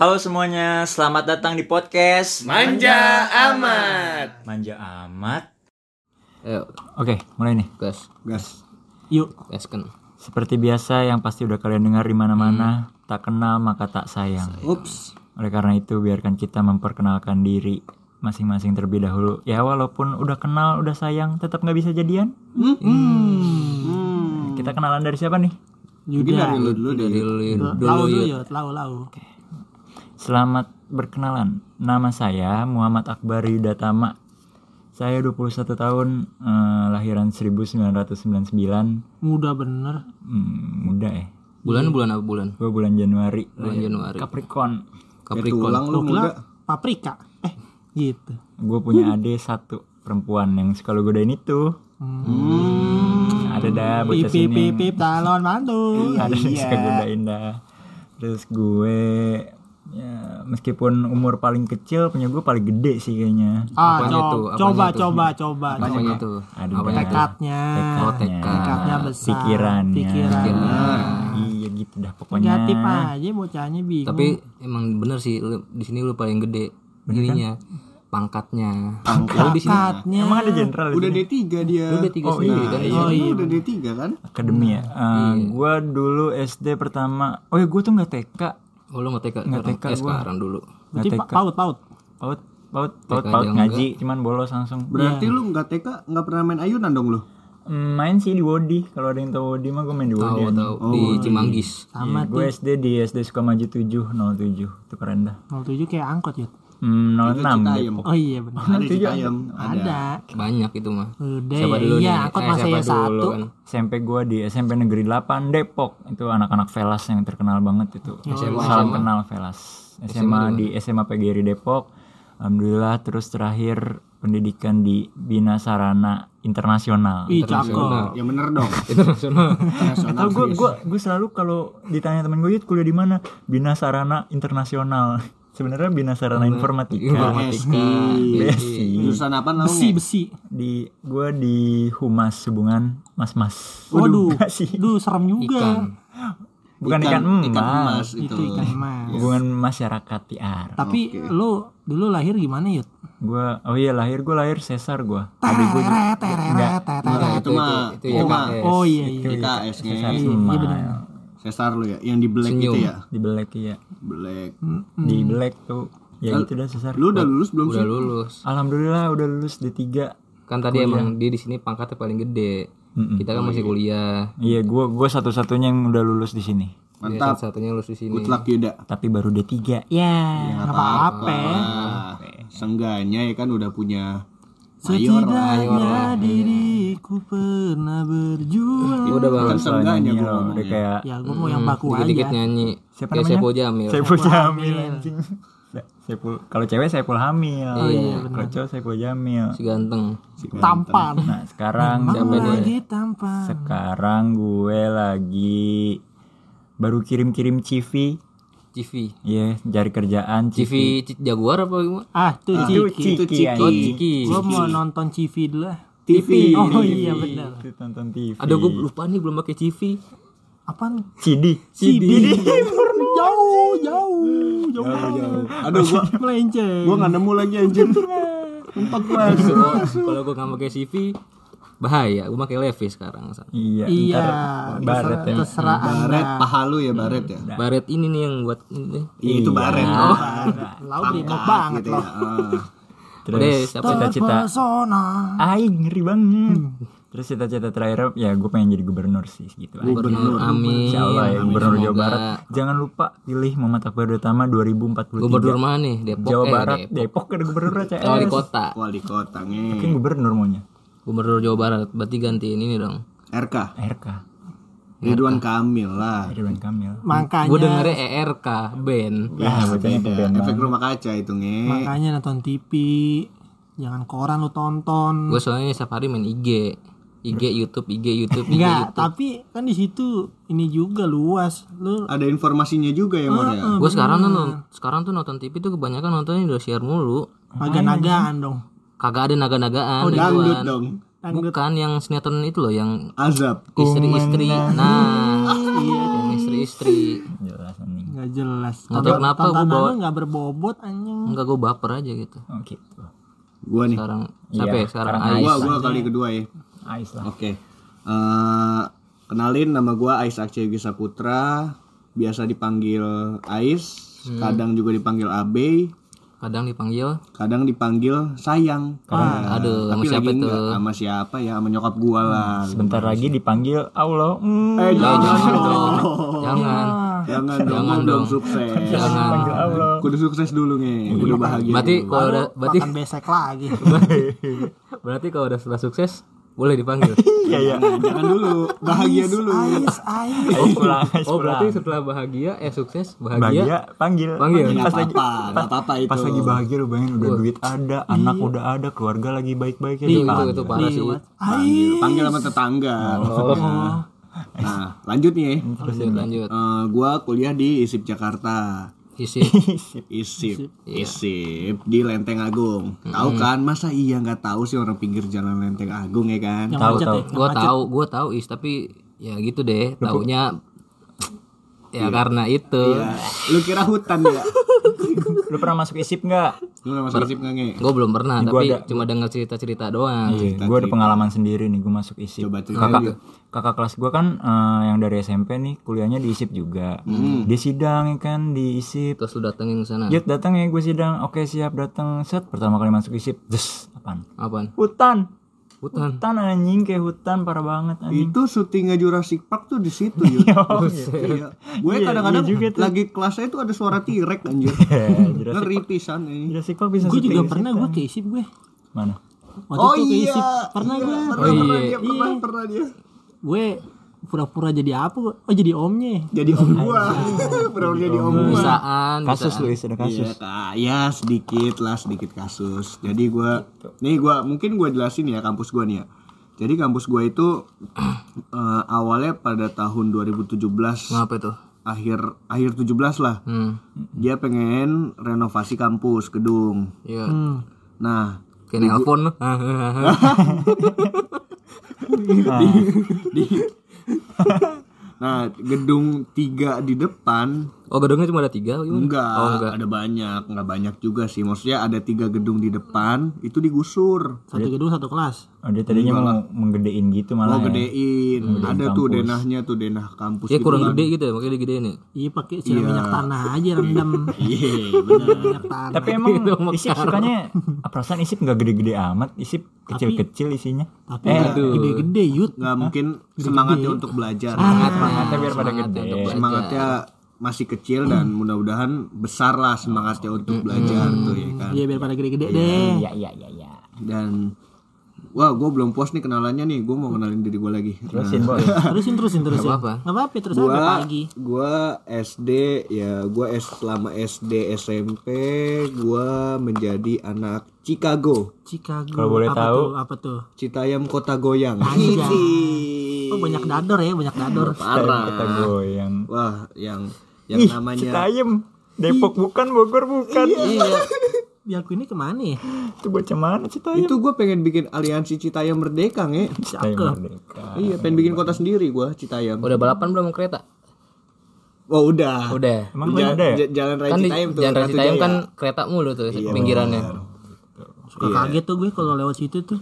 Halo semuanya, selamat datang di podcast Manja amat. Manja amat. Ayo, Oke, mulai nih. gas, Gas. Yuk, gaskan. Seperti biasa yang pasti udah kalian dengar di mana-mana, tak kenal maka tak sayang. Ups. Oleh karena itu, biarkan kita memperkenalkan diri masing-masing terlebih dahulu. Ya walaupun udah kenal, udah sayang, tetap nggak bisa jadian. Hmm. Kita kenalan dari siapa nih? Mungkin Yuda. dari lu dulu dulu, Lau dulu yuk, lau lau. Selamat berkenalan. Nama saya Muhammad Akbar Yudatama. Saya 21 tahun, eh, lahiran 1999. Muda bener. Hmm, muda ya. Bulan bulan apa bulan? Gue bulan Januari. Bulan Januari. Capricorn. Capricorn. Tulang lu muda. paprika. Eh, gitu. Gue punya adik satu perempuan yang suka lo godain itu. Hmm. Ada dah bocah Pip pip sini. pip pip calon mantu. Ada yang suka godain dah. Terus gue ya meskipun umur paling kecil punya gue paling gede sih kayaknya. Ah, Apanya co- tuh? Apanya coba tuh? coba coba. Apanya coba. tuh? Ada Apanya? Tekadnya. Oh, tekad. Tekadnya besar. Pikirannya. Pikirannya. Iya gitu dah pokoknya. Negatif aja bocahnya bingung. Tapi emang bener sih lu, di sini lu paling gede. Ininya pangkatnya. Lu di sini Tekadnya. Emang ada jenderal di Udah sini? D3 dia. udah tiga sendiri kan? Iya, Oh, lu iya. udah D3 kan? akademi ya. Eh, Gue dulu SD pertama. Oh ya gue tuh nggak TK. Oh lu nggak TK Nggak sekarang? TK Eh, sekarang dulu. Berarti pa- paut paut. Paut, paut, paut, TK paut ngaji, cuman bolos langsung. Berarti lu nggak TK nggak pernah main ayunan dong lu? Hmm, main sih di Wodi. Kalau ada yang tahu Wodi mah gue main di Wodi. Tahu tahu di Cimanggis. Sama gue SD di SD Sukamaju 7 07 itu keren dah. 07 kayak angkot yuk. Hmm, 06 Citayam. Depok. Oh iya benar. Ada Citayam. Ada. Ada. Banyak itu mah. Udah Siapa ya, dulu iya nih? angkot Eh, masa siapa ya dulu satu. kan? SMP gue di SMP Negeri 8 Depok. Itu anak-anak Velas yang terkenal banget itu. Salam kenal Velas. SMA di SMA PGRI Depok. Alhamdulillah terus terakhir pendidikan di Bina Sarana Internasional. Ih cakep. Ya bener dong. Internasional. Gue gue gue selalu kalau ditanya temen gue "Yud, kuliah di mana Bina Sarana Internasional sebenarnya Bina Sarana Informatika Informatika. BSI Jurusan apa namanya? Besi besi. di gue di humas hubungan mas mas Waduh. Enggak sih Duh serem juga. Ikan. bukan ikan, emas Ikan emas itu. Itu ikan emas. hubungan masyarakat tiar Tapi lu dulu lahir gimana yud? gue oh iya lahir gue lahir sesar gue adik gue juga. Nah, itu mah itu ya itu mah KS. Oh iya iya. PKS sesar nge. Smile Sesar lu ya, yang di black Senyum. itu ya. di Black ya Black. di Black tuh ya gitu dah sesar Lu udah lulus belum Udah sih? lulus. alhamdulillah udah lulus D3 Kan tadi emang dia di sini pangkatnya paling gede. Kita kan masih kuliah. Iya, gua gua satu-satunya yang udah lulus di sini. Dia Mantap. satu-satunya lulus di sini. Good luck Yuda. Tapi baru D3. Ya. Nggak apa-apa. Seenggaknya ya kan udah punya mayor lah. Setidaknya diriku pernah berjuang. Udah bang. Kan seenggaknya Iya, gua udah kayak Ya gue mau yang baku Dikit-dikit aja. nyanyi. Siapa Kayak namanya? Saipul Jamil. Saiful Jamil anjing. Saiful kalau cewek Saiful Hamil. Oh, iya, Kalau cowok Saiful Jamil. Si ganteng. Tampan. Nah, sekarang Siapa dia? Lagi tampan. sekarang gue lagi baru kirim-kirim CV. Civi. Iya, cari kerjaan Civi C- Jaguar apa gimana? Ah tuh Itu Ciki. Ciki, Ciki. Oh. Ciki. Gue mau nonton TV dulu lah. TV. Oh iya benar. Itu tonton TV. Ada gue lupa nih belum pakai Civi. Apaan? CD. CD. jauh, jauh, jauh. Aduh gua Melenceng. gua nggak nemu lagi anjir. Empat masuk. Kalau gue nggak pakai CV bahaya. Gue pakai Levi sekarang. Iya, Iya, baret ya. terserah Baret anda. paha lu ya baret ya. Baret ini nih yang buat ini. Iya, itu baret. Oh. Lau brimob banget gitu loh. Terus cita-cita. Aing ngeri banget. Terus cita-cita terakhir ya gue pengen jadi gubernur sih gitu aja. Gubernur Amin. Insya Allah ya gubernur Jawa. Barat. Jangan lupa pilih Muhammad Akbar Utama 2043. Gubernur mana nih? Depok. Jawa eh, Barat, Depok. Depok ada gubernur CS. Wali kota. Wali kota Mungkin nge. gubernur maunya. Gubernur Jawa Barat. Berarti gantiin ini dong. RK. RK. Ridwan Kamil lah. Ridwan Kamil. Makanya Gue dengernya ERK band. Ya, tuh Beda. band Efek rumah kaca itu nge. makanya nonton TV. Jangan koran lu tonton. Gue soalnya setiap hari main IG. IG YouTube, IG YouTube, IG Enggak, YouTube. tapi kan di situ ini juga luas. Lu Ada informasinya juga ya Mor ya. Gue sekarang tuh sekarang tuh nonton TV tuh kebanyakan nontonnya Indosiar mulu. naga-nagaan dong. Kagak ada naga-nagaan Oh, Dangdut gituan. Dong. Bukan yang sinetron itu loh yang Azab. istri-istri. Nah, yang istri istri jelas anjing Nggak jelas. Nggak tahu kenapa gua bawa- lu nggak berbobot anjing. enggak gue baper aja gitu oh gitu Gua nih. sekarang siapa Iya, ya sekarang Ais Gua gua kali kedua ya. Ais lah Oke. Eh, kenalin nama gua Ais Aceh Yogi Saputra, biasa dipanggil Ais, kadang juga dipanggil Abe, kadang dipanggil kadang dipanggil Sayang. Aduh, sama tapi siapa lagi tuh? enggak sama siapa ya, sama nyokap gua lah. sebentar lagi dipanggil Allah Hmm. Eh, jangan jangan dong. dong jangan Jangan dong, Jangan dong. sukses. Jangan. Kudu sukses dulu nih, kudu bahagia. berarti kalau udah berarti besek lagi. berarti kalau udah setelah sukses boleh dipanggil iya iya Jangan, dulu, bahagia dulu. Ais, ais. Ais pulang Ais oh berarti setelah bahagia eh sukses bahagia bahagia panggil Panggil. Pas lagi apa-apa, nggak apa-apa itu. pas lagi bahagia lu bayangin udah duit ada anak udah ada keluarga lagi baik-baik ya itu itu, dipanggil. itu parah sih Panggil, panggil sama tetangga. maksudnya. Nah, lanjut nih. ya. lanjut lanjut Eh, gua kuliah di ISIP Jakarta. Isi ISIP, ISIP di Lenteng Agung. Tahu kan? Masa iya nggak tahu sih orang pinggir jalan Lenteng Agung ya kan? Tahu, tahu. ya. gua tahu gua tahu is tapi ya gitu deh taunya ya karena itu Iya. Lu kira hutan ya? lu pernah masuk isip nggak Lu nggak masuk ISIP nggak nge? gue belum pernah Gua tapi ada- cuma dengar cerita cerita doang Iya, gue ada pengalaman sendiri nih, gue masuk ISIP. Coba cerita kakak, kakak kelas gue kan eh, yang dari SMP nih, kuliahnya di ISIP juga. Dia sidang ya kan di ISIP. terus lu datengin ke sana Yut datang ya gue sidang, oke siap datang set pertama kali masuk ISIP, des apaan? apaan Hutan, hutan hutan anjing kayak hutan parah banget anjing. Itu syutingnya Jurassic Park tuh di situ ya. iya. Gue kadang-kadang lagi kelasnya itu ada suara T-Rex anjir. Ngeri pisan ini. Jurassic Park bisa Gue juga pernah gue ke isip gue. Mana? Waktu Oh itu iya. Pernah iya, gue. Pernah, Oh pernah iya. dia, pernah, pernah dia. Gue pura-pura jadi apa? Oh jadi omnya. Jadi om gua. Pernah jadi om gua. bisaan Kasus bisaan. lu ada kasus. Iya, Kak. ya sedikit lah sedikit kasus. Jadi gua nih gua mungkin gua jelasin ya kampus gua nih ya. Jadi kampus gua itu eh, awalnya pada tahun 2017 ngapa itu akhir akhir 17 lah. hmm Dia pengen renovasi kampus gedung. iya Hmm. Nah, kayak nelpon lu di Nah, gedung tiga di depan oh gedungnya cuma ada tiga gimana? enggak, oh enggak ada banyak, enggak banyak juga sih. Maksudnya ada tiga gedung di depan itu digusur. Satu gedung satu kelas. Oh, dia tadinya mau menggedein gitu malah Mau ya. gedein, ada tuh denahnya tuh denah kampus ya gitu kurang kan. gede gitu ya makanya digedein ya Iya pakai siram minyak tanah aja rendam Iya, benar. minyak tanah. Tapi emang isip sukanya ah, perasaan isip nggak gede-gede amat, isip kecil-kecil isinya. Tapi gede-gede yut. Nggak mungkin semangatnya untuk belajar. Semangat semangatnya biar pada Semangat gede. Semangatnya masih kecil dan mudah-mudahan besar lah semangatnya untuk belajar tuh ya kan. Iya biar pada gede-gede deh. Iya iya iya iya. Dan wah, gue belum puas nih kenalannya nih. Gue mau kenalin diri gue lagi. Terusin boy. Terusin terusin terusin. apa-apa. Nggak apa-apa terus gua apa pagi. gua SD ya gua S selama SD SMP gua menjadi anak Chicago Chicago. Kalau boleh apa tahu. tuh? Apa tuh? Citayam kota goyang Oh banyak dador ya banyak dador. parah Kita goyang. wah yang yang Ih, namanya Citayam. Depok bukan, Bogor bukan. iya Biar ini ke mana ya? Itu bocah mana Citayam? itu gua pengen bikin aliansi Citayam Merdeka nge Citayam Cakep. Merdeka. iya pengen bikin kota sendiri gua Citayam udah balapan belum kereta oh udah udah Emang ada ya? ja- jalan raya kan Citayam tuh jalan Raya Citayam Jaya. kan kereta mulu tuh pinggirannya Suka kaget tuh gue kalau lewat situ tuh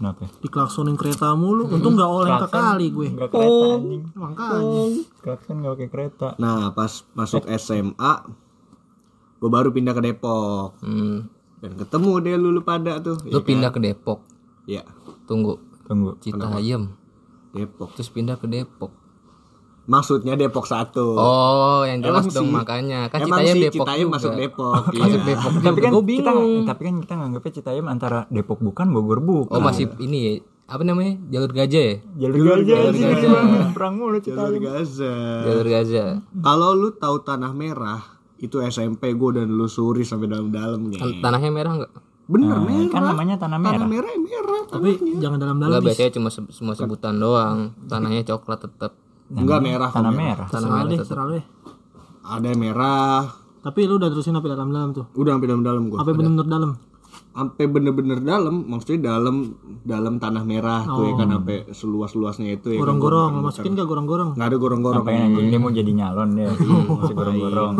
Kenapa? diklaksonin kereta mulu. Untung nggak oleng ke kali gue. Enggak kereta anjing. Makanya. Klakson pakai kereta. nah pas masuk SMA gua baru pindah ke Depok hmm. dan ketemu deh lulu pada tuh lu pindah ke Depok ya tunggu Tunggu. Citayam Depok terus pindah ke Depok Maksudnya Depok satu. oh yang jelas Emang dong sih- makanya kan Emang Citayam sih Depok Citayam juga. masuk Depok. masuk iya. Depok Tapi kan gue kita bingung tapi kan kita nganggapnya Citayam antara Depok bukan, Bogor bukan. oh masih ini ya apa namanya jalur gajah ya Jalur gajah Jalur sih. gajah. Perang mulu Jalur. Gaza. jalur gajah Kalau lu tahu Tanah Merah, itu SMP gue udah nelusuri sampai dalam-dalam nih. Tan- tanahnya merah nggak Bener merah. Kan namanya tanah merah. Tanah merah merah. Tapi jangan dalam-dalam. Enggak biasanya cuma se- semua sebutan doang tanahnya coklat tetap Enggak merah. kok, Tanah merah. merah. tanah merah tetap serah deh. Ada merah. Tapi lu udah terusin sampai dalam-dalam tuh. Udah sampai dalam-dalam gue. Apa bener-bener dalam? sampai bener-bener dalam maksudnya dalam dalam tanah merah tuh ya kan sampai seluas-luasnya itu ya kan. Gorong-gorong, lo masukin gak gorong-gorong? nggak ada gorong-gorong Ngapain anjing dia mau jadi nyalon dia masih gorong-gorong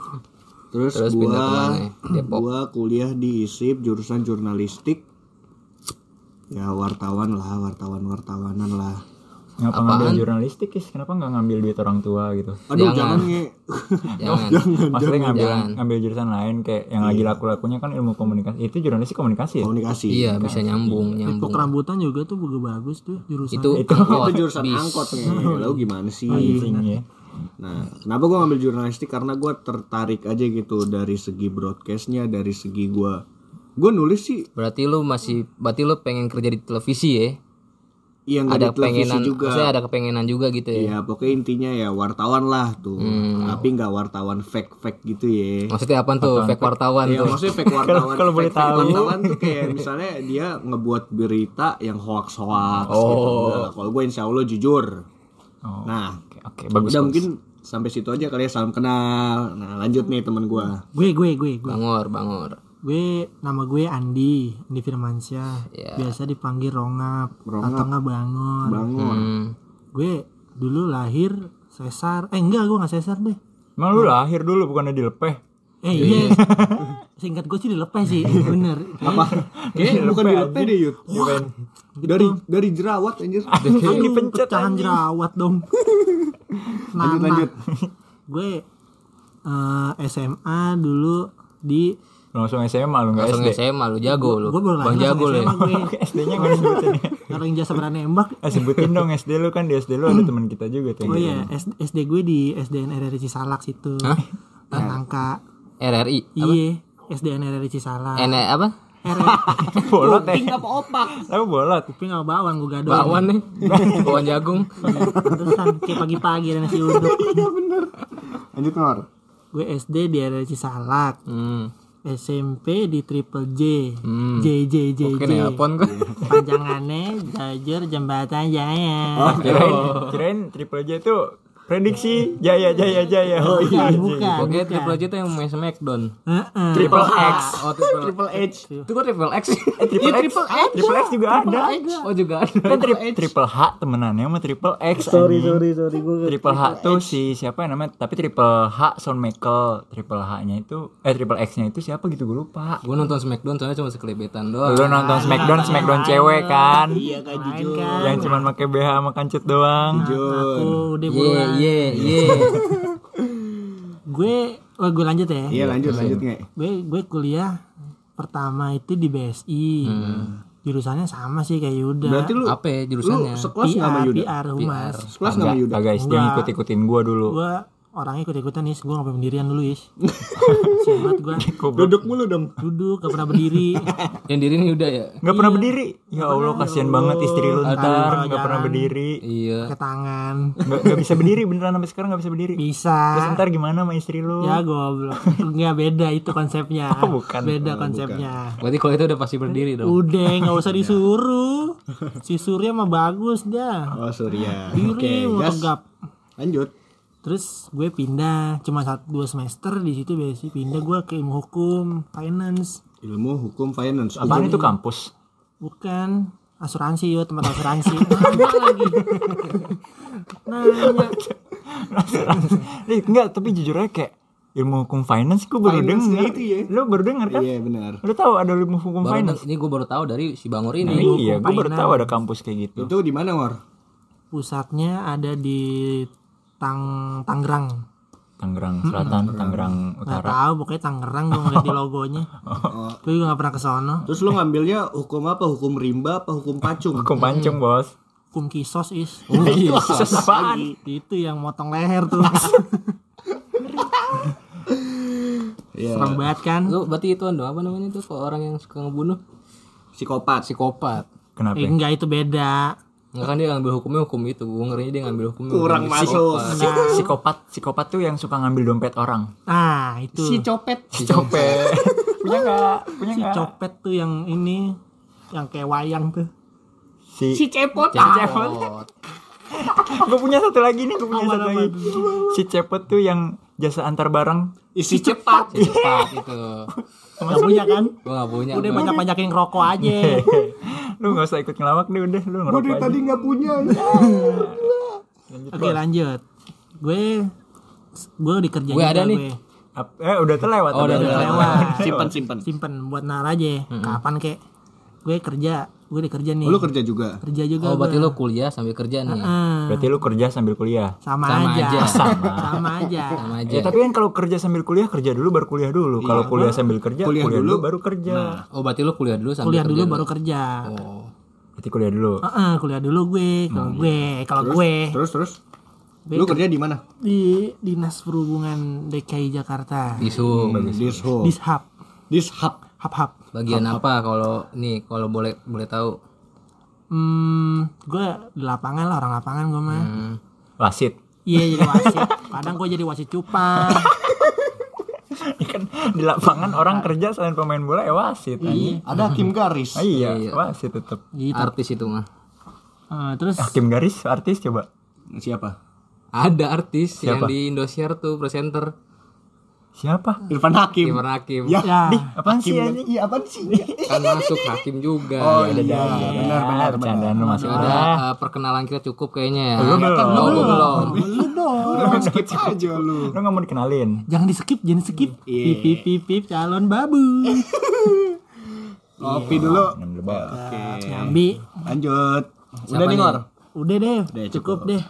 terus, Terus gua pindah ke mana nih? Depok. gua kuliah di ISIP jurusan jurnalistik ya wartawan lah wartawan wartawanan lah ngapa ngambil jurnalistik is kenapa nggak ngambil duit orang tua gitu? Aduh jangan, nge Jangan. maksudnya ngambil Jangan. ngambil jurusan lain kayak yang lagi laku-lakunya kan ilmu komunikasi. Itu jurnalistik komunikasi ya? Komunikasi. Iya, bisa nyambung, nyambung. Pok rambutan juga tuh bagus bagus tuh jurusan. Itu itu angkot, jurusan bis. angkot nih lalu gimana sih? Anjing ya Nah, kenapa gue ngambil jurnalistik? Karena gue tertarik aja gitu dari segi broadcastnya, dari segi gue, gue nulis sih, Berarti lu masih berarti lu pengen kerja di televisi ya? Yang nggak Ada di televisi pengenan juga. maksudnya ada kepengenan juga gitu ya. Ya pokoknya intinya ya wartawan lah tuh, Hmm. tapi nggak wartawan fake fake gitu ya. Maksudnya apa tuh? Fake wartawan Ya tuh. maksudnya fake wartawan, kalau boleh tahu. wartawan tuh kayak misalnya dia ngebuat berita yang hoax hoax gitu. Udah lah, Kalau gue insya Allah jujur. Oh. Nah, oke oke bagus udah bagus. mungkin sampai situ aja kali ya salam kenal. Nah lanjut nih teman gue. Gue gue gue gue. Bangor, Bangor. Gue nama gue Andi, Andi Firmansyah. Ya. Biasa dipanggil Rongap, atau nggak Bangun. Bangun. Hmm. Gue dulu lahir sesar. Eh enggak, gue nggak sesar deh. Emang lu lahir dulu bukannya dilepeh Eh iya. Singkat gue sih dilepeh sih, bener. Apa? Kayaknya bukan dilepeh deh Yud. Dari dari jerawat anjir. Aduh, dipencet, pecahan jerawat dong. lanjut lanjut. Gue eh, SMA dulu di langsung SMA lu nggak Langsung SD SMA lu jago lu. gue baru Bang jago lu. ya. SD-nya nggak disebutin ya Kalau yang jasa berani nembak. eh, sebutin dong SD lu kan di SD lu ada teman kita juga tuh Oh iya, S- SD gue di SDN RRI Cisalak situ. Dan angka. RRI. Iya, SDN RRI Cisalak. Ene apa? RRI bolot ya apa opak? Tahu bolot Kuping sama bawang gue gadol. Bakwan nih. Bakwan jagung. Pantesan kayak pagi-pagi ada nasi uduk. Lanjut Nor. Gue SD di RRI Cisalak. Hmm. SMP di Triple J. Hmm. J J J Oke J. nelpon gua. Panjangannya Jajur Jembatan Jaya. kirain kirain triple J itu prediksi? Jaya jaya jaya. Oh Bukan, bukan. Oke, Triple J itu yang main Smackdown. Heeh. triple X Oh, Triple, Triple H. Itu kok Triple X? eh, triple X triple X juga ada. Oh, juga ada. kan tri- triple H. Temenannya sama triple X sorry sorry sorry triple H tuh si siapa yang namanya? Tapi triple H Shawn Michael triple H nya itu eh triple X nya itu siapa gitu? Gue lupa. Gue nonton Smackdown soalnya cuma sekelebetan doang. lu nonton Smackdown Smackdown cewek kan? Iya kan jujur. yang cuman pakai BH sama kancut doang. Aku udah Ye buruan. ye ye. Gue, oh gue lanjut ya. Iya lanjut lanjut nge. Gue gue kuliah pertama itu di BSI. Jurusannya sama sih kayak Yuda. Berarti lu Apa ya lu jurusannya? sekelas nggak sama PR, Yuda? PR humas. Sekelas nggak sama Yuda? Kagak guys dia Enggak. ngikut-ikutin gua dulu Gue orangnya ikut-ikutan is, gue gak pernah berdirian dulu is. Siamat gue Duduk mulu dong. duduk gak pernah berdiri. Yang diri ini udah ya? nggak pernah berdiri ya Allah kasihan banget istri lu ntar nggak pernah berdiri Iya. Pakai tangan. nggak nggak bisa berdiri beneran sampai sekarang nggak bisa berdiri Bisa. terus ntar gimana sama istri lu Ya goblok. Enggak beda itu konsepnya. Oh, bukan. Beda konsepnya. Berarti kalau itu udah pasti berdiri dong. Udah nggak usah disuruh. Si Surya mah bagus dah. Oh Surya. Oke, Diri mau gas. tegap. Lanjut. Terus gue pindah cuma satu dua semester di situ basic pindah. Gue ke ilmu hukum finance. Ilmu hukum finance. apaan itu kampus? Bukan asuransi yo tempat asuransi. Lagi. Nanya. Eh, enggak tapi jujur aja kayak ilmu hukum finance gue baru denger. itu ya? lu baru denger kan? Iya benar. lu tahu ada ilmu hukum Baru finance? ini gue baru tahu dari si Bangor Nah, ini. iya gue baru tahu ada kampus kayak gitu. Itu di mana War? pusatnya ada di Tang Tangerang. Tangerang Selatan Tangerang nggak Utara. tahu pokoknya Tangerang gue ngeliat di logonya. Tapi gue nggak pernah ke sono. Terus lu ngambilnya hukum apa? Hukum rimba apa hukum pacung? hukum pancung bos. Hukum kisos is. Iya, kisos apaan? Itu yang motong leher tuh. Iya. serem banget kan? Lu berarti itu ando apa namanya tuh kalau orang yang suka ngebunuh? Psikopat. Psikopat. kenapa? Eh, enggak itu beda Enggak kan dia ngambil hukumnya hukum itu. Gue ngerinya dia ngambil hukumnya. Kurang hukum masuk. psikopat. Si- psikopat psikopat tuh yang suka ngambil dompet orang ah itu Si copet. si copet punya nggak punya si nggak copet tuh yang ini yang kayak wayang tuh si Si cepot. Cepot. gue punya satu lagi nih gue punya satu lagi si cepet tuh yang jasa antar barang isi cepat Si cepat itu Gak punya kan? gue gak punya Udah gua. banyak-banyakin ngerokok aja. lu nggak usah ikut ngelawak deh udah lu gue ngerokok dari aja tadi nggak punya Oke lanjut. Gue gue dikerja Gue ada nih. Gue. Eh udah terlewat Oh, udah udah Lewat. simpan simpan Simpen buat nar aja. Kapan kek? Gue kerja. Gue dikerja nih. lu kerja juga kerja juga. oh berarti gue. lu kuliah sambil kerja nih Ah, berarti lu kerja sambil kuliah sama, Sama aja. aja. Sama. sama aja. sama aja ya tapi kan kalau kerja sambil kuliah kerja dulu baru kuliah dulu kalau kuliah sambil kerja Kuliah kuliah, dulu. dulu baru kerja oh berarti lu kuliah dulu sambil Kuliah dulu kerja baru kerja. oh berarti kuliah dulu Heeh, kuliah dulu gue. Kalau gue, kalau gue terus terus Gue lu kerja di mana di Dinas Perhubungan DKI Jakarta. isu dishub Dishub. dishub Hub-hub. Bagian apa kalau nih kalau boleh boleh tahu Hmm, gue di lapangan lah orang lapangan gue mah. hmm. wasit Iya jadi wasit. Kadang gue jadi wasit cupang. kan di lapangan orang kerja selain pemain bola ya wasit Iya. ada hakim garis Ah, iya, Iya. wasit tetap Gitu. artis itu mah Eh, terus hakim garis artis coba siapa ada artis Siapa? yang di Indosiar tuh presenter siapa? Irfan Hakim. Kimer Hakim. Ya. Ya. Apaan sih anjing? Iya apaan sih? Kan masuk Hakim juga. Oh, Ya, iya, benar benar, benar, bercandaan lu masuk. udah ah. eh, perkenalan kita cukup kayaknya ya. Lu belum. oh, gua belum. Lu dong. lu skip aja lu. lu. Nggak mau dikenalin? Jangan di skip, jangan skip. Iya. Pip pip pip pip calon babu. kopi dulu. Oke. Nyambi. lanjut. Udah nih ngor. Udah deh, cukup, cukup. deh.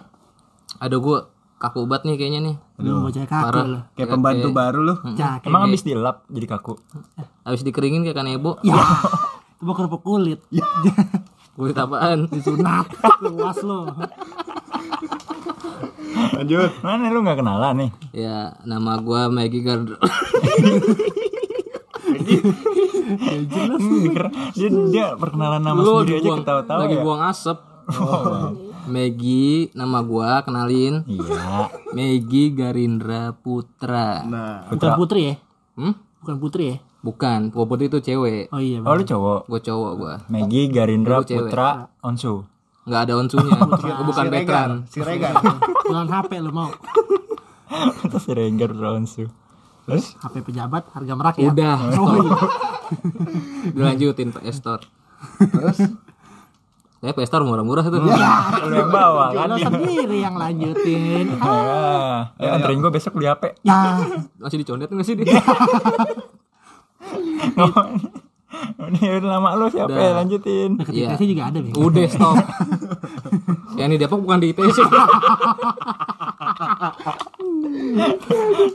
aduh gua kaku banget nih kayaknya nih. Lu bocah kaku Parah. lu. kayak pembantu baru lu Cak. emang habis dilap jadi kaku? Habis dikeringin kayak kanebo? Ya. Coba kerupuk kulit. kulit apaan? Disunat. Luas lu. lanjut. Mana lu nggak kenalan nih? Ya nama gua Maggie Gardner. Hmm, dikira- dia dia perkenalan nama lu sendiri aja ketawa-tawa lagi ya? buang asap Maggie nama gua kenalin. Iya. Maggie Garindra Putra. Nah. Bukan putri ya? hmm? Bukan putri ya? bukan Putri Putri itu cewek. Oh iya. oh lu cowok? Gue cowok gua. Maggie Garindra cewek. Putra Onsu. Nggak ada onsunya. Gua bukan si Regar veteran si Regar. Jangan HP lu mau. terus si Regar Putra Onsu. Terus? HP pejabat harga merakyat. udah Oh, iya. dilanjutin PS Store terus ya PS Store murah-murah tuh lu yang bawa kan. sendiri yang lanjutin. ya ya anterin gue besok beli HP Ya, masih dicondet nggak sih dia ini udah lama lu siapa ya lanjutin? Deket Iya. ITC juga ada, Bang. udah stop. Yang di Depok bukan di ITC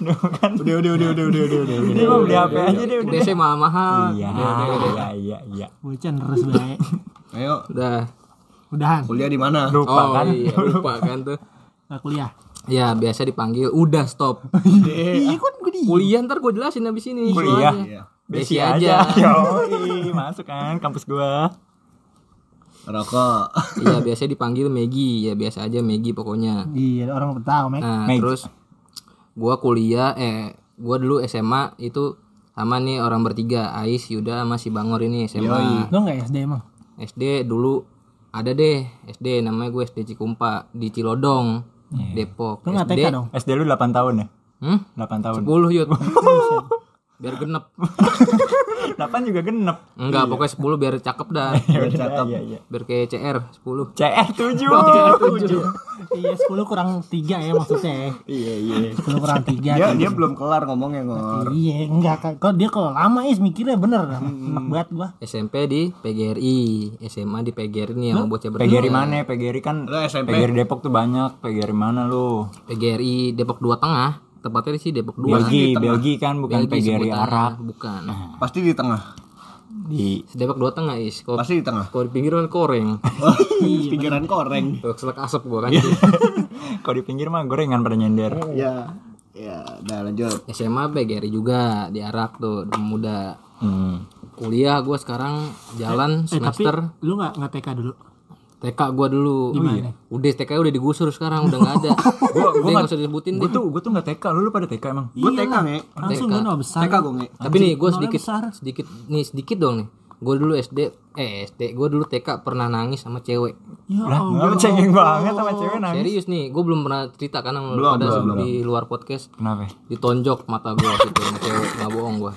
udah udah udah udah udah udah udah. Ini mau beli HP aja deh udah. ITC mahal-mahal iya iya iya iya. Bocah terus baik. Ayo udah Udahan. kuliah di mana oh lupa kan iya lupa kan tuh Gak kuliah. ya biasa dipanggil udah stop Iya, kan gue di. kuliah ntar gue jelasin abis ini Kuliah? Iya. Besi Besi aja. aja Yoi, masuk kan kampus gua rokok iya biasa dipanggil Megi ya biasa aja Megi pokoknya Iya, orang tahu, Mek. nah Meg. terus gua kuliah eh gua dulu SMA itu sama nih orang bertiga Ais Yuda sama si Bangor ini SMA Lo gak SD emang? SD dulu ada deh SD namanya gue SD Cikumpa di Cilodong Depok. Lo gak SD dong? SD lu 8 tahun ya? Hmm? 8 tahun. 10 yut biar genep. 8 juga genep. Enggak pokoknya 10 biar cakep dah cakep. iya iya. Biar kayak CR 10 CR 7 Iya, 10 kurang 3 ya maksudnya. iya iya. 10 kurang 3. dia dia belum kelar ngomongnya ngor. Iya, enggak. Kan. Kok dia kalau lama is mikirnya bener. Enak banget gua. SMP di PGRI SMA di PGRI nih yang bocah bertiga PGRI mana? PGRI kan Lu SMP? PGRI Depok tuh banyak. PGRI mana lu? PGRI Depok 2 Tengah tepatnya di sih Depok 2 Belgi Belgi kan bukan Belgi PGRI. Arab. Bukan. Pasti di tengah. Di Depok 2 Tengah is. Kalau pasti di tengah. kalau di pinggir kan koreng. Oh, pinggiran koreng. Tuh selek asap gua kan. Kalau di pinggir mah gorengan pada nyender. Ya ya udah lanjut. SMA PGRI juga di Arak tuh di muda. Hmm. kuliah gua sekarang jalan Eh, tapi semester. lu gak, nggak TK dulu? TK gua dulu. Gimana? udah TK udah digusur sekarang udah nggak ada. Gua gua nggak usah disebutin gue deh tuh gue tuh nggak TK lu lu pada TK emang? Gue TK nge Langsung TK. gue nol besar. TK gue nge tapi nih gue nolnya sedikit besar. sedikit nih sedikit dong nih. Gue dulu SD eh SD gue dulu TK pernah nangis sama cewek. Ya lah Allah. cengeng banget sama cewek nangis? Serius nih gue belum pernah cerita kan sama Belum, pada belum, di luar podcast kenapa? ditonjok mata gue waktu itu sama cewek. Nggak bohong gue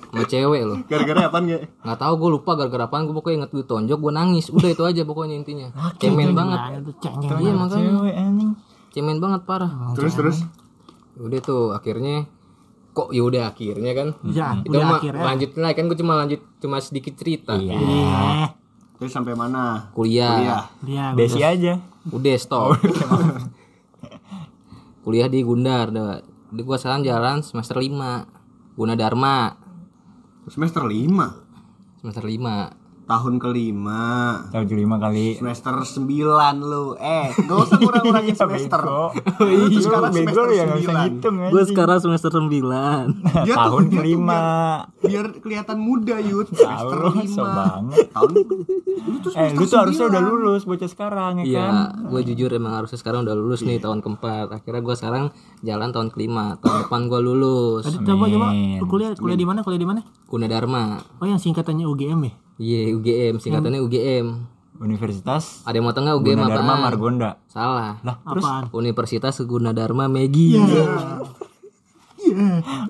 sama cewek loh. Gara-gara apaan gak? nggak tahu gue lupa gara-gara apaan. Gue pokoknya inget gue tonjok gue nangis. Udah itu aja pokoknya intinya. Cemen banget. iya makanya. cewek anjing. Cemen banget parah. Terus terus? Udah tuh akhirnya kok ya udah akhirnya kan? Ya, itu udah mah akhirnya. lanjut lagi kan gue cuma lanjut cuma sedikit cerita. Iya. Terus sampai mana? kuliah, Kuliah. Iya. Desi aja. Udah stop. Kuliah di Gundar dah. Di gua sekarang jalan semester 5 Guna Dharma Semester 5 semester 5 Tahun kelima. Tahun kelima kali. Semester 9 lu. Eh gak usah kurang-kurangin semester. Lu tuh sekarang bego semester ya nggak bisa 9 ngitung ya gue sekarang semester 9 Dia tuh- tahun dia tuh kelima biar, biar kelihatan muda Yud. Semester lu 5 so banget. Tahun Lu tuh eh lu tuh harusnya 9. udah lulus bocah sekarang ya kan? Iya, gue jujur emang harusnya sekarang udah lulus nih tahun keempat. Akhirnya gue sekarang jalan tahun kelima. Tahun depan gue lulus. Coba coba. Kuliah kuliah di mana? Kuliah di mana? Guna Dharma. Oh yang singkatannya UGM ya? Iya, UGM. Singkatannya UGM. Universitas Ada yang mau tengah UGM Gunadarma apaan? Margonda Salah. lah terus Apaan? Universitas Gunadarma Megi.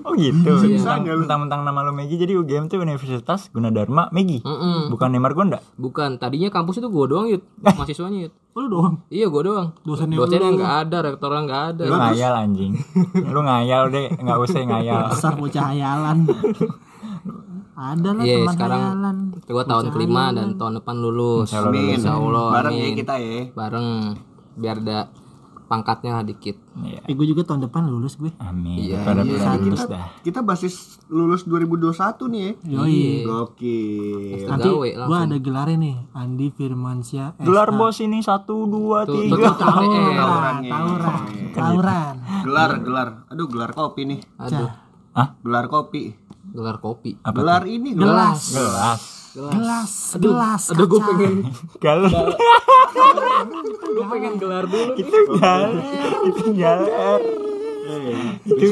oh gitu Bisa nggak lu? mentang-mentang nama lu Megi jadi UGM tuh Universitas Gunadarma Megi Mm-mm. bukan Margonda Bukan, tadinya kampus itu gue doang, Yud. Mahasiswanya, Yud. Oh lu doang. Iya, gue doang. Dosennya Dosennya lu. nggak ada, rektornya nggak ada. lu ngayal anjing lu ngayal deh nggak usah ngayal Dasar bocah hayalan. Ada lah Iya, teman sekarang hayalan. gue tahun kelima dan tahun depan lulus. Amin Insya Allah. Bareng ya kita ya Bareng. Biar ada pangkatnya lah dikit. Iya. Eh gue juga tahun depan lulus gue. amin Iya, pada iya. pada lulus dah Kita basis lulus 2021 nih ya Yoi. Gokil Nanti Gawe gue ada gelarnya nih. Andi Firmansyah. Gelar bos ini satu dua tiga eh, Tauran, tauran, tauran. Gelar gelar Aduh gelar kopi nih Aduh, Gelar kopi gelar kopi. Gelar ini gelar. Gelas, gelas. Gelas, gelas. Aduh, gue pengen, galer gue pengen gelar dulu. itu galer itu galer itu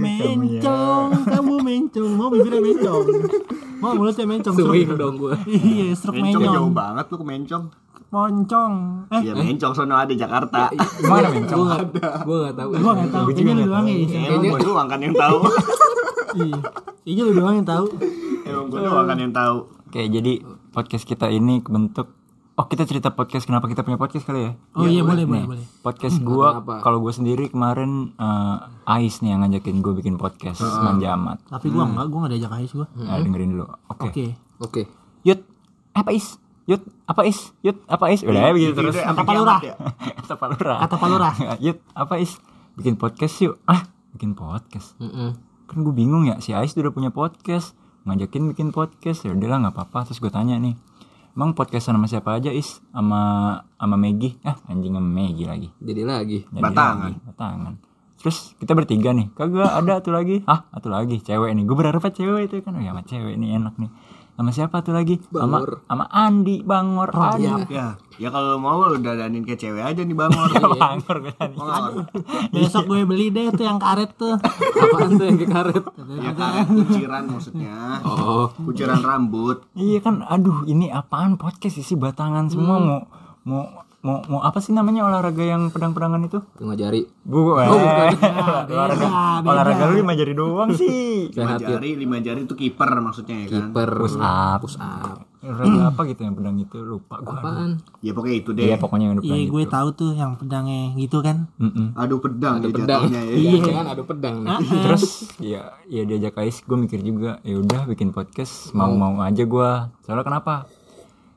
mencong, kamu mencong, mau bibirnya mencong, mau mulutnya mencong. Swing dong gue. Iya, struk Mencong. jauh banget lu ke Mencong. Moncong. Eh, Ya Mencong sono ada Jakarta. Gimana mencong? Gue gak, gue gak tahu. gua nggak tahu. Lu doang ya. Gue doang kan yang tahu Iya, kayaknya lu doang yang tahu. Emang gue doang kan yang tahu. Oke jadi podcast kita ini kebentuk oh kita cerita podcast kenapa kita punya podcast kali ya? Oh iya boleh boleh boleh. podcast gua kalau gue sendiri kemarin eh, Ais nih yang ngajakin gue bikin podcast manja amat Tapi gua enggak, gua enggak diajak Ais gua. Nah, dengerin dulu. Oke. Oke. Oke. Yud apa Is Yud apa Is Yud apa Is udah ya begitu terus. Sampai Kata ya? kata Pak Lurah Kata Pak Lurah. Yud apa Is bikin podcast yuk. Ah bikin podcast. Mm-mm. Kan gue bingung ya si Ais udah punya podcast ngajakin bikin podcast. Ya udahlah nggak apa-apa. Terus gue tanya nih emang podcastan sama siapa aja Is? Sama sama Megi ah anjing sama Megi lagi. Jadi lagi. Jadi Batangan. lagi, batangan. terus kita bertiga nih kagak ada tuh lagi. Ah satu lagi? Cewek nih. Gue berharap cewek itu kan. Oh ya sama cewek nih enak nih sama siapa tuh lagi sama sama Andi Bangor Andi Ya, ya kalau mau lu dadanin ke cewek aja nih Bangor. Bangor gue tadi. Bangor. Besok gue beli deh tuh yang karet tuh. Apaan tuh yang ke karet? Ya karet kuciran maksudnya. Oh, Kuciran rambut. Iya kan, aduh ini apaan podcast isi batangan semua Hmm. mau mau mau mau apa sih namanya olahraga yang pedang-pedangan itu? lima jari. Bu, eh, olahraga beda. olahraga lu lima jari doang sih. Lima jari, lima jari itu kiper maksudnya ya kan. Per Push up. push up. Olahraga apa gitu yang pedang itu lupa gua. Apaan? Ya pokoknya itu deh. Iya pokoknya yang pedang Iya gue tahu tuh yang pedangnya gitu kan. Mm-mm. Aduh pedang Ada ya pedang. jatuhnya ya. Iya, jangan ada pedang nih. Terus ya ya diajak Ais gue mikir juga ya udah bikin podcast mau mau aja gua. Soalnya kenapa?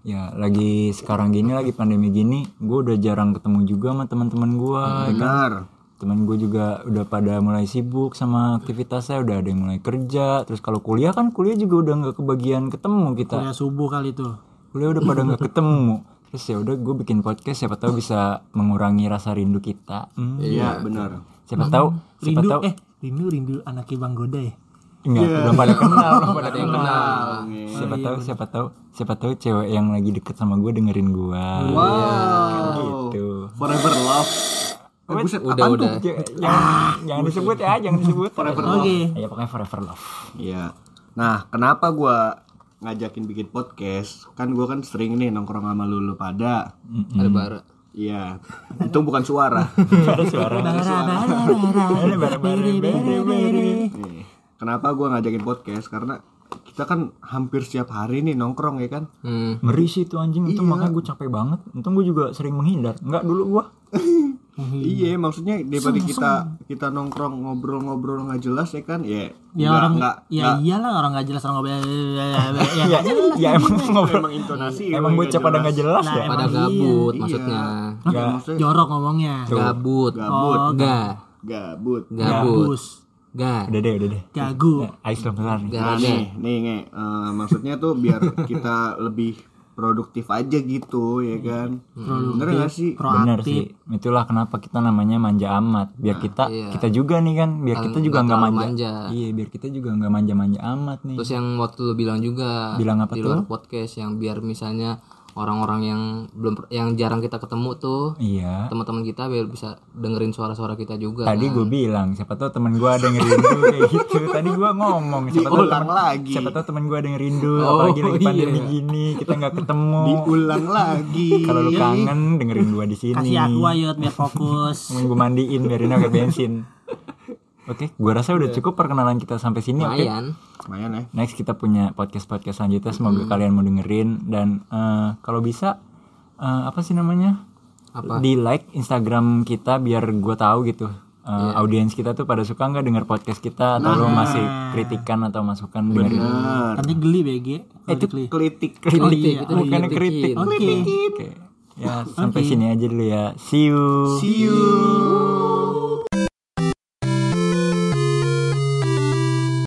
Ya lagi sekarang gini lagi pandemi gini, gue udah jarang ketemu juga sama teman-teman gua. ya kan? Benar. temen gue juga udah pada mulai sibuk sama aktivitasnya udah ada yang mulai kerja terus kalau kuliah kan kuliah juga udah nggak kebagian ketemu kita Kuliah subuh kali tuh. kuliah udah pada nggak ketemu terus ya udah gue bikin podcast siapa tahu bisa mengurangi rasa rindu kita Hmm, Iya, benar. siapa tahu siapa Rindu tahu eh rindu rindu anaknya Bang Goda ya. Enggak, belum pada kenal belum pada Ada yang kenal siapa tahu siapa tahu siapa tahu cewek yang lagi deket sama gue dengerin gue Wow. gitu Forever love. Eh, buset, Udah, apaan tuh? udah. J- jangan jangan disebut ya jangan disebut Forever love. ya pokoknya forever love Iya. Nah, kenapa gua ngajakin bikin podcast, kan gue kan sering nih nongkrong sama lu, lu pada. Ada bara. Iya, itu bukan suara. Ada suara. Ada bare-bare, bare-bare. Nih, Kenapa gue ngajakin podcast? Karena kita kan hampir setiap hari nih nongkrong ya kan. Hmm. Ngeri sih itu anjing itu makanya gue capek banget. Untung gue juga sering menghindar. Enggak dulu gue. Iya, maksudnya daripada kita kita nongkrong ngobrol-ngobrol nggak jelas ya kan, ya Ya nggak- orang nggak ya nggak- iyalah orang nggak jelas orang ngobrol ya Ya, ya emang ngobrol. emang intonasi Emang bocah pada nggak jelas Nah, ya. Pada iya. gabut Iya. maksudnya. Iya, maksudnya jorok ngomongnya Gabut. gabut, Oh, Ga. gabut. Gabut. Gus Ga. Udah deh, udah deh. gagu Ya, Ais belum kelar nih. Nah, nih, nih, eh, maksudnya tuh biar kita lebih produktif aja gitu ya kan. Bener gak sih? Bener proaktif sih. Itulah kenapa kita namanya manja amat. Biar kita iya. kita juga nih kan, biar kita juga nggak manja. manja. Iya, biar kita juga nggak manja-manja amat nih. Terus yang waktu lu bilang juga Bilang apa di tuh? luar podcast yang biar misalnya orang-orang yang belum yang jarang kita ketemu tuh Iya. teman-teman kita biar bisa dengerin suara-suara kita juga. Tadi gue bilang, siapa tahu temen gue ada yang rindu kayak gitu. Tadi gue ngomong, siapa tahu Diulang temen, lagi. siapa tahu temen gue ada yang rindu. Oh, apalagi lagi iya. pandemi gini, kita nggak ketemu. Diulang lagi. Kalau lu kangen dengerin gue di sini. kasih aku ayo biar fokus gue mandiin biarin pakai bensin. Oke, gue rasa udah cukup perkenalan kita sampai sini. Oke. lumayan. Lumayan ya. Next kita punya podcast podcast selanjutnya. Semoga kalian mau dengerin dan eh, kalau bisa eh, apa sih namanya? Apa? Di like Instagram kita biar gue tahu gitu. eh, Audiens kita tuh pada suka nggak denger podcast kita atau lu masih kritikan atau masukan dengerin. nanti geli BG Itu Geli. Kritik. Oh Kritik, iya, bukannya kritik. oke Oke. Ya, sampai sini aja dulu ya. See you. See you.